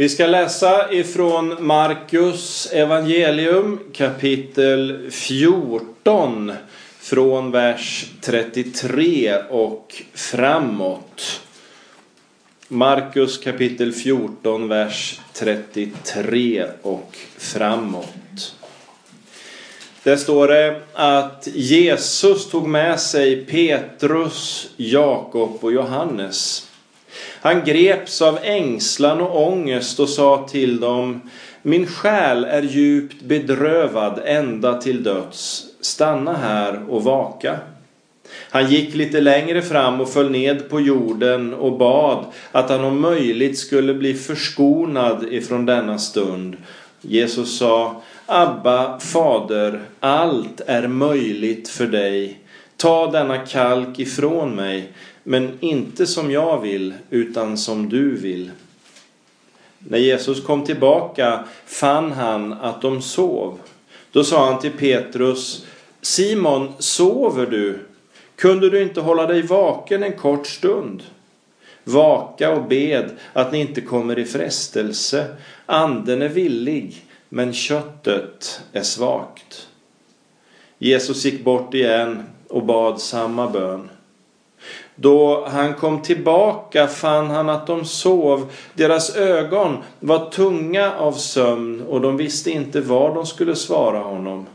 Vi ska läsa ifrån Markus evangelium kapitel 14 från vers 33 och framåt. Markus kapitel 14, vers 33 och framåt. Där står det att Jesus tog med sig Petrus, Jakob och Johannes han greps av ängslan och ångest och sa till dem Min själ är djupt bedrövad ända till döds. Stanna här och vaka. Han gick lite längre fram och föll ned på jorden och bad att han om möjligt skulle bli förskonad ifrån denna stund. Jesus sa Abba, fader, allt är möjligt för dig. Ta denna kalk ifrån mig. Men inte som jag vill, utan som du vill. När Jesus kom tillbaka fann han att de sov. Då sa han till Petrus, Simon, sover du? Kunde du inte hålla dig vaken en kort stund? Vaka och bed att ni inte kommer i frestelse. Anden är villig, men köttet är svagt. Jesus gick bort igen och bad samma bön. Då han kom tillbaka fann han att de sov. Deras ögon var tunga av sömn och de visste inte vad de skulle svara honom.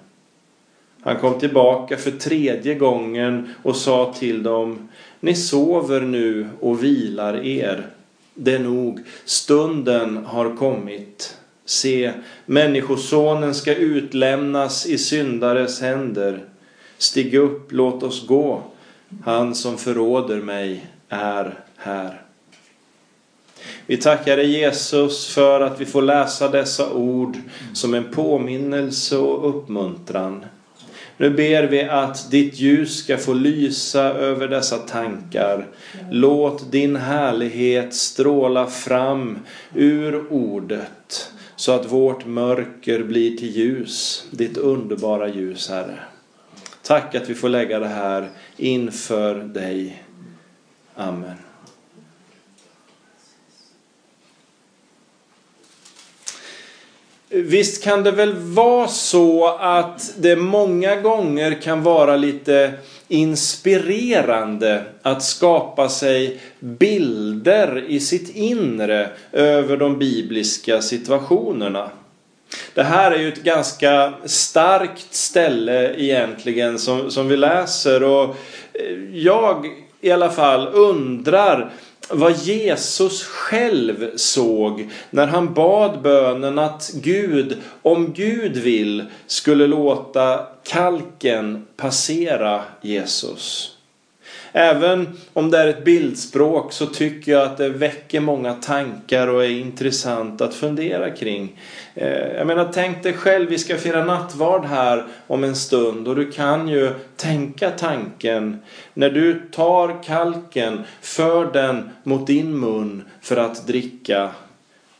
Han kom tillbaka för tredje gången och sa till dem Ni sover nu och vilar er. Det är nog, stunden har kommit. Se, Människosonen ska utlämnas i syndares händer. Stig upp, låt oss gå. Han som förråder mig är här. Vi tackar dig Jesus för att vi får läsa dessa ord som en påminnelse och uppmuntran. Nu ber vi att ditt ljus ska få lysa över dessa tankar. Låt din härlighet stråla fram ur ordet så att vårt mörker blir till ljus, ditt underbara ljus, Herre. Tack att vi får lägga det här inför dig. Amen. Visst kan det väl vara så att det många gånger kan vara lite inspirerande att skapa sig bilder i sitt inre över de bibliska situationerna. Det här är ju ett ganska starkt ställe egentligen som, som vi läser och eh, jag i alla fall undrar vad Jesus själv såg när han bad bönen att Gud, om Gud vill, skulle låta kalken passera Jesus. Även om det är ett bildspråk så tycker jag att det väcker många tankar och är intressant att fundera kring. Eh, jag menar, tänk dig själv, vi ska fira nattvard här om en stund och du kan ju tänka tanken när du tar kalken, för den mot din mun för att dricka.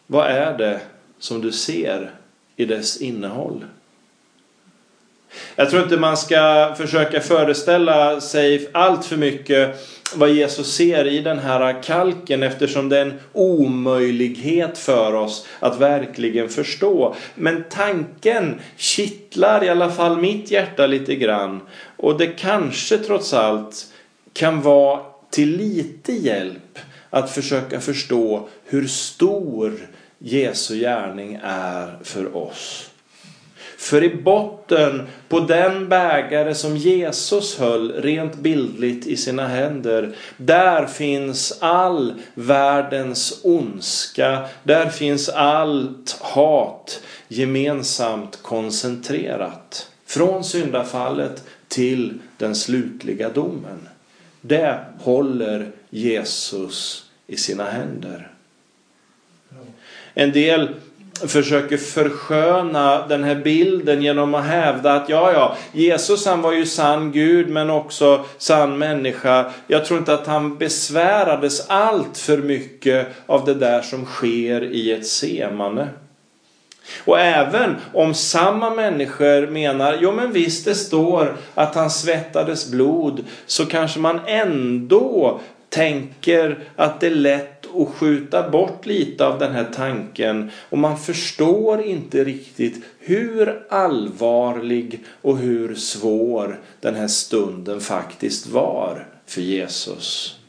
Vad är det som du ser i dess innehåll? Jag tror inte man ska försöka föreställa sig allt för mycket vad Jesus ser i den här kalken eftersom det är en omöjlighet för oss att verkligen förstå. Men tanken kittlar i alla fall mitt hjärta lite grann. Och det kanske trots allt kan vara till lite hjälp att försöka förstå hur stor Jesu gärning är för oss. För i botten på den bägare som Jesus höll rent bildligt i sina händer, där finns all världens ondska, där finns allt hat gemensamt koncentrerat. Från syndafallet till den slutliga domen. Det håller Jesus i sina händer. En del försöker försköna den här bilden genom att hävda att ja, ja, Jesus han var ju sann Gud men också sann människa. Jag tror inte att han besvärades allt för mycket av det där som sker i ett semane. Och även om samma människor menar, jo men visst det står att han svettades blod, så kanske man ändå tänker att det är lätt att skjuta bort lite av den här tanken och man förstår inte riktigt hur allvarlig och hur svår den här stunden faktiskt var för Jesus.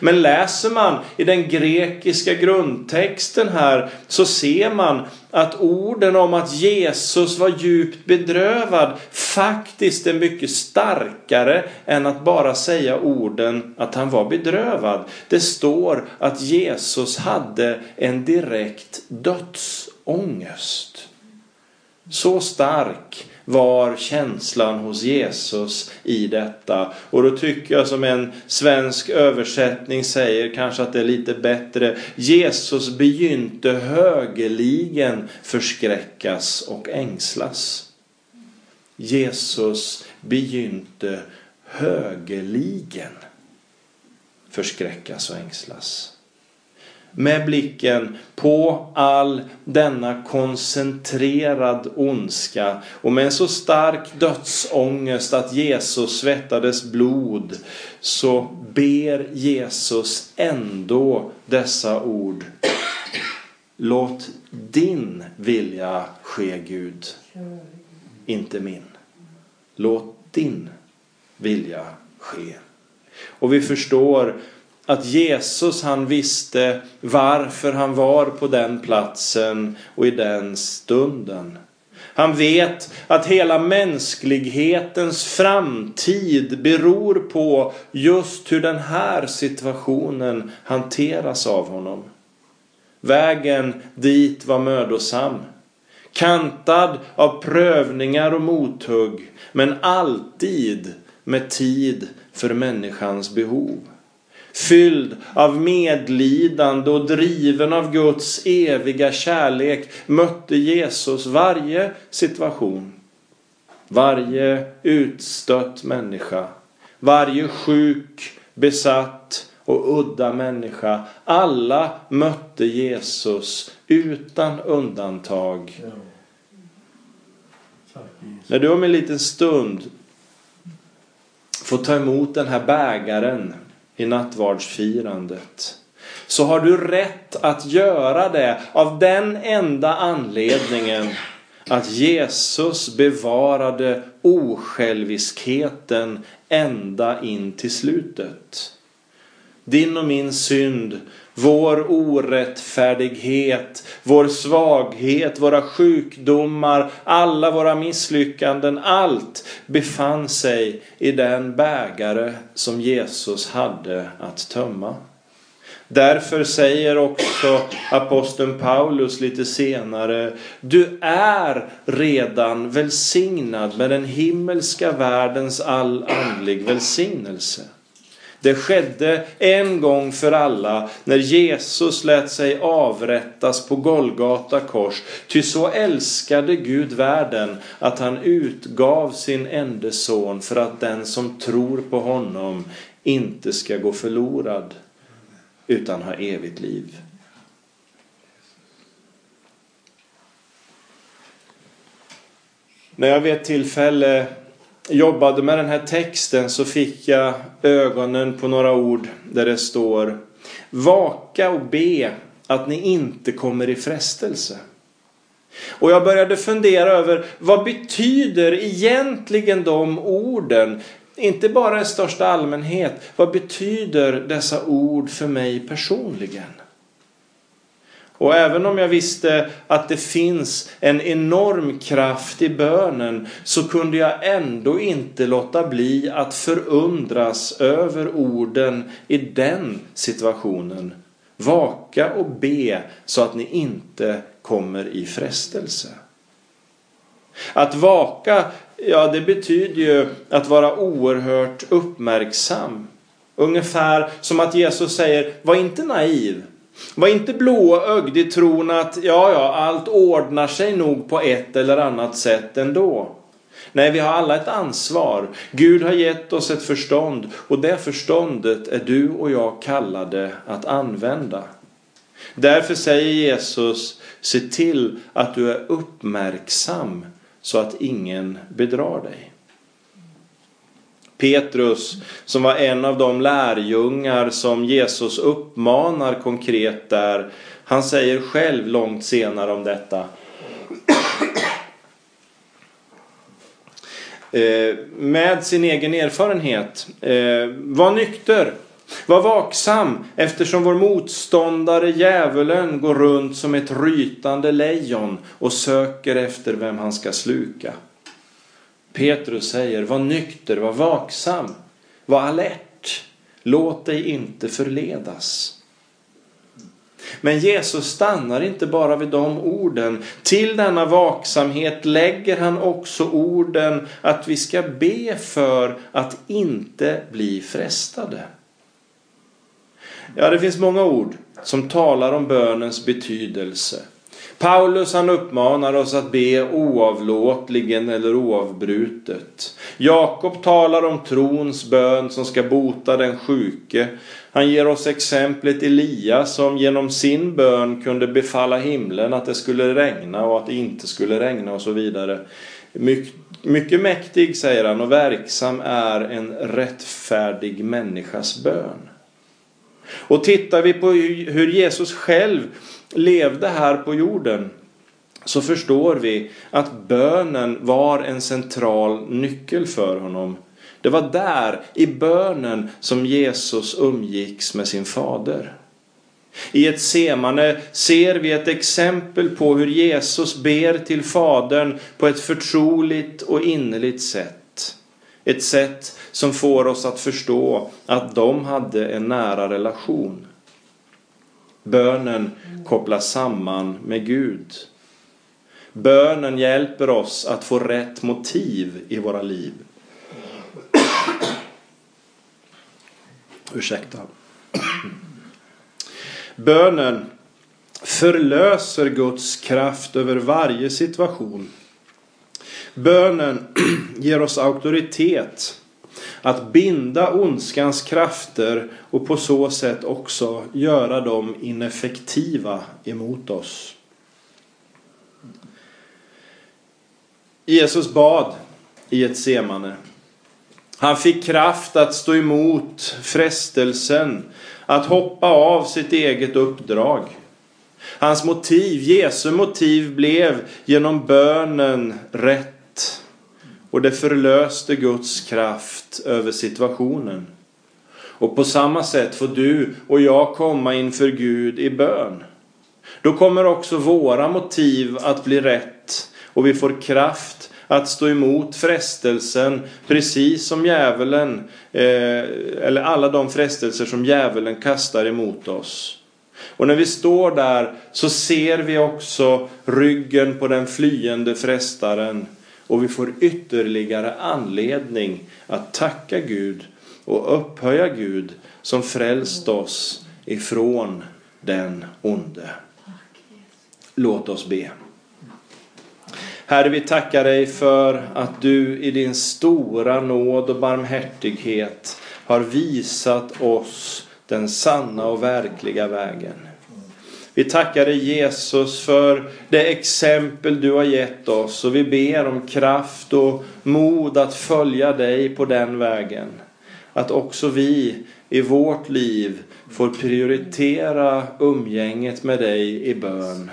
Men läser man i den grekiska grundtexten här så ser man att orden om att Jesus var djupt bedrövad faktiskt är mycket starkare än att bara säga orden att han var bedrövad. Det står att Jesus hade en direkt dödsångest. Så stark var känslan hos Jesus i detta. Och då tycker jag som en svensk översättning säger kanske att det är lite bättre. Jesus begynte högeligen förskräckas och ängslas. Jesus begynte högeligen förskräckas och ängslas med blicken på all denna koncentrerad ondska och med en så stark dödsångest att Jesus svettades blod så ber Jesus ändå dessa ord. Låt din vilja ske Gud, inte min. Låt din vilja ske. Och vi förstår att Jesus han visste varför han var på den platsen och i den stunden. Han vet att hela mänsklighetens framtid beror på just hur den här situationen hanteras av honom. Vägen dit var mödosam. Kantad av prövningar och mothugg. Men alltid med tid för människans behov fylld av medlidande och driven av Guds eviga kärlek mötte Jesus varje situation. Varje utstött människa. Varje sjuk, besatt och udda människa. Alla mötte Jesus utan undantag. När du om en liten stund får ta emot den här bägaren i nattvardsfirandet så har du rätt att göra det av den enda anledningen att Jesus bevarade osjälviskheten ända in till slutet. Din och min synd, vår orättfärdighet, vår svaghet, våra sjukdomar, alla våra misslyckanden, allt befann sig i den bägare som Jesus hade att tömma. Därför säger också aposteln Paulus lite senare Du är redan välsignad med den himmelska världens all andlig välsignelse. Det skedde en gång för alla när Jesus lät sig avrättas på Golgata kors. Ty så älskade Gud världen att han utgav sin enda son för att den som tror på honom inte ska gå förlorad utan ha evigt liv. När jag vid ett tillfälle jobbade med den här texten så fick jag ögonen på några ord där det står Vaka och be att ni inte kommer i frestelse. Och jag började fundera över vad betyder egentligen de orden? Inte bara i största allmänhet. Vad betyder dessa ord för mig personligen? Och även om jag visste att det finns en enorm kraft i bönen så kunde jag ändå inte låta bli att förundras över orden i den situationen. Vaka och be så att ni inte kommer i frestelse. Att vaka, ja det betyder ju att vara oerhört uppmärksam. Ungefär som att Jesus säger, var inte naiv. Var inte blåögd i tron att ja, ja, allt ordnar sig nog på ett eller annat sätt ändå. Nej, vi har alla ett ansvar. Gud har gett oss ett förstånd och det förståndet är du och jag kallade att använda. Därför säger Jesus, se till att du är uppmärksam så att ingen bedrar dig. Petrus, som var en av de lärjungar som Jesus uppmanar konkret där, han säger själv långt senare om detta. Eh, med sin egen erfarenhet. Eh, var nykter. Var vaksam eftersom vår motståndare djävulen går runt som ett rytande lejon och söker efter vem han ska sluka. Petrus säger, var nykter, var vaksam, var alert. Låt dig inte förledas. Men Jesus stannar inte bara vid de orden. Till denna vaksamhet lägger han också orden att vi ska be för att inte bli frestade. Ja, det finns många ord som talar om bönens betydelse. Paulus han uppmanar oss att be oavlåtligen eller oavbrutet. Jakob talar om trons bön som ska bota den sjuke. Han ger oss exemplet Elia som genom sin bön kunde befalla himlen att det skulle regna och att det inte skulle regna och så vidare. My mycket mäktig, säger han, och verksam är en rättfärdig människas bön. Och tittar vi på hur Jesus själv levde här på jorden så förstår vi att bönen var en central nyckel för honom. Det var där, i bönen, som Jesus umgicks med sin fader. I ett semane ser vi ett exempel på hur Jesus ber till Fadern på ett förtroligt och innerligt sätt. Ett sätt som får oss att förstå att de hade en nära relation. Bönen kopplas samman med Gud. Bönen hjälper oss att få rätt motiv i våra liv. Ursäkta. Bönen förlöser Guds kraft över varje situation. Bönen ger oss auktoritet att binda ondskans krafter och på så sätt också göra dem ineffektiva emot oss. Jesus bad i ett semane. Han fick kraft att stå emot frestelsen att hoppa av sitt eget uppdrag. Hans motiv, Jesu motiv blev genom bönen rätt och det förlöste Guds kraft över situationen. Och på samma sätt får du och jag komma inför Gud i bön. Då kommer också våra motiv att bli rätt och vi får kraft att stå emot frestelsen precis som djävulen, eh, eller alla de frestelser som djävulen kastar emot oss. Och när vi står där så ser vi också ryggen på den flyende frestaren och vi får ytterligare anledning att tacka Gud och upphöja Gud som frälst oss ifrån den onde. Låt oss be. Herre, vi tackar dig för att du i din stora nåd och barmhärtighet har visat oss den sanna och verkliga vägen. Vi tackar dig Jesus för det exempel du har gett oss och vi ber om kraft och mod att följa dig på den vägen. Att också vi i vårt liv får prioritera umgänget med dig i bön.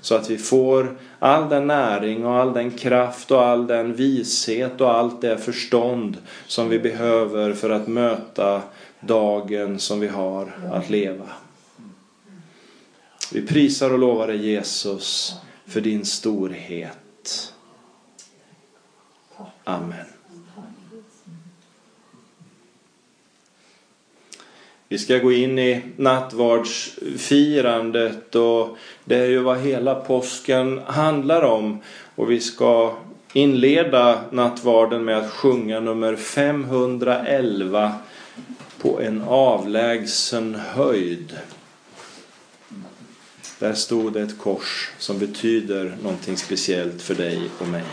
Så att vi får all den näring och all den kraft och all den vishet och allt det förstånd som vi behöver för att möta dagen som vi har att leva. Vi prisar och lovar dig Jesus för din storhet. Amen. Vi ska gå in i nattvardsfirandet och det är ju vad hela påsken handlar om. Och vi ska inleda nattvarden med att sjunga nummer 511 på en avlägsen höjd. Där stod det ett kors som betyder någonting speciellt för dig och mig.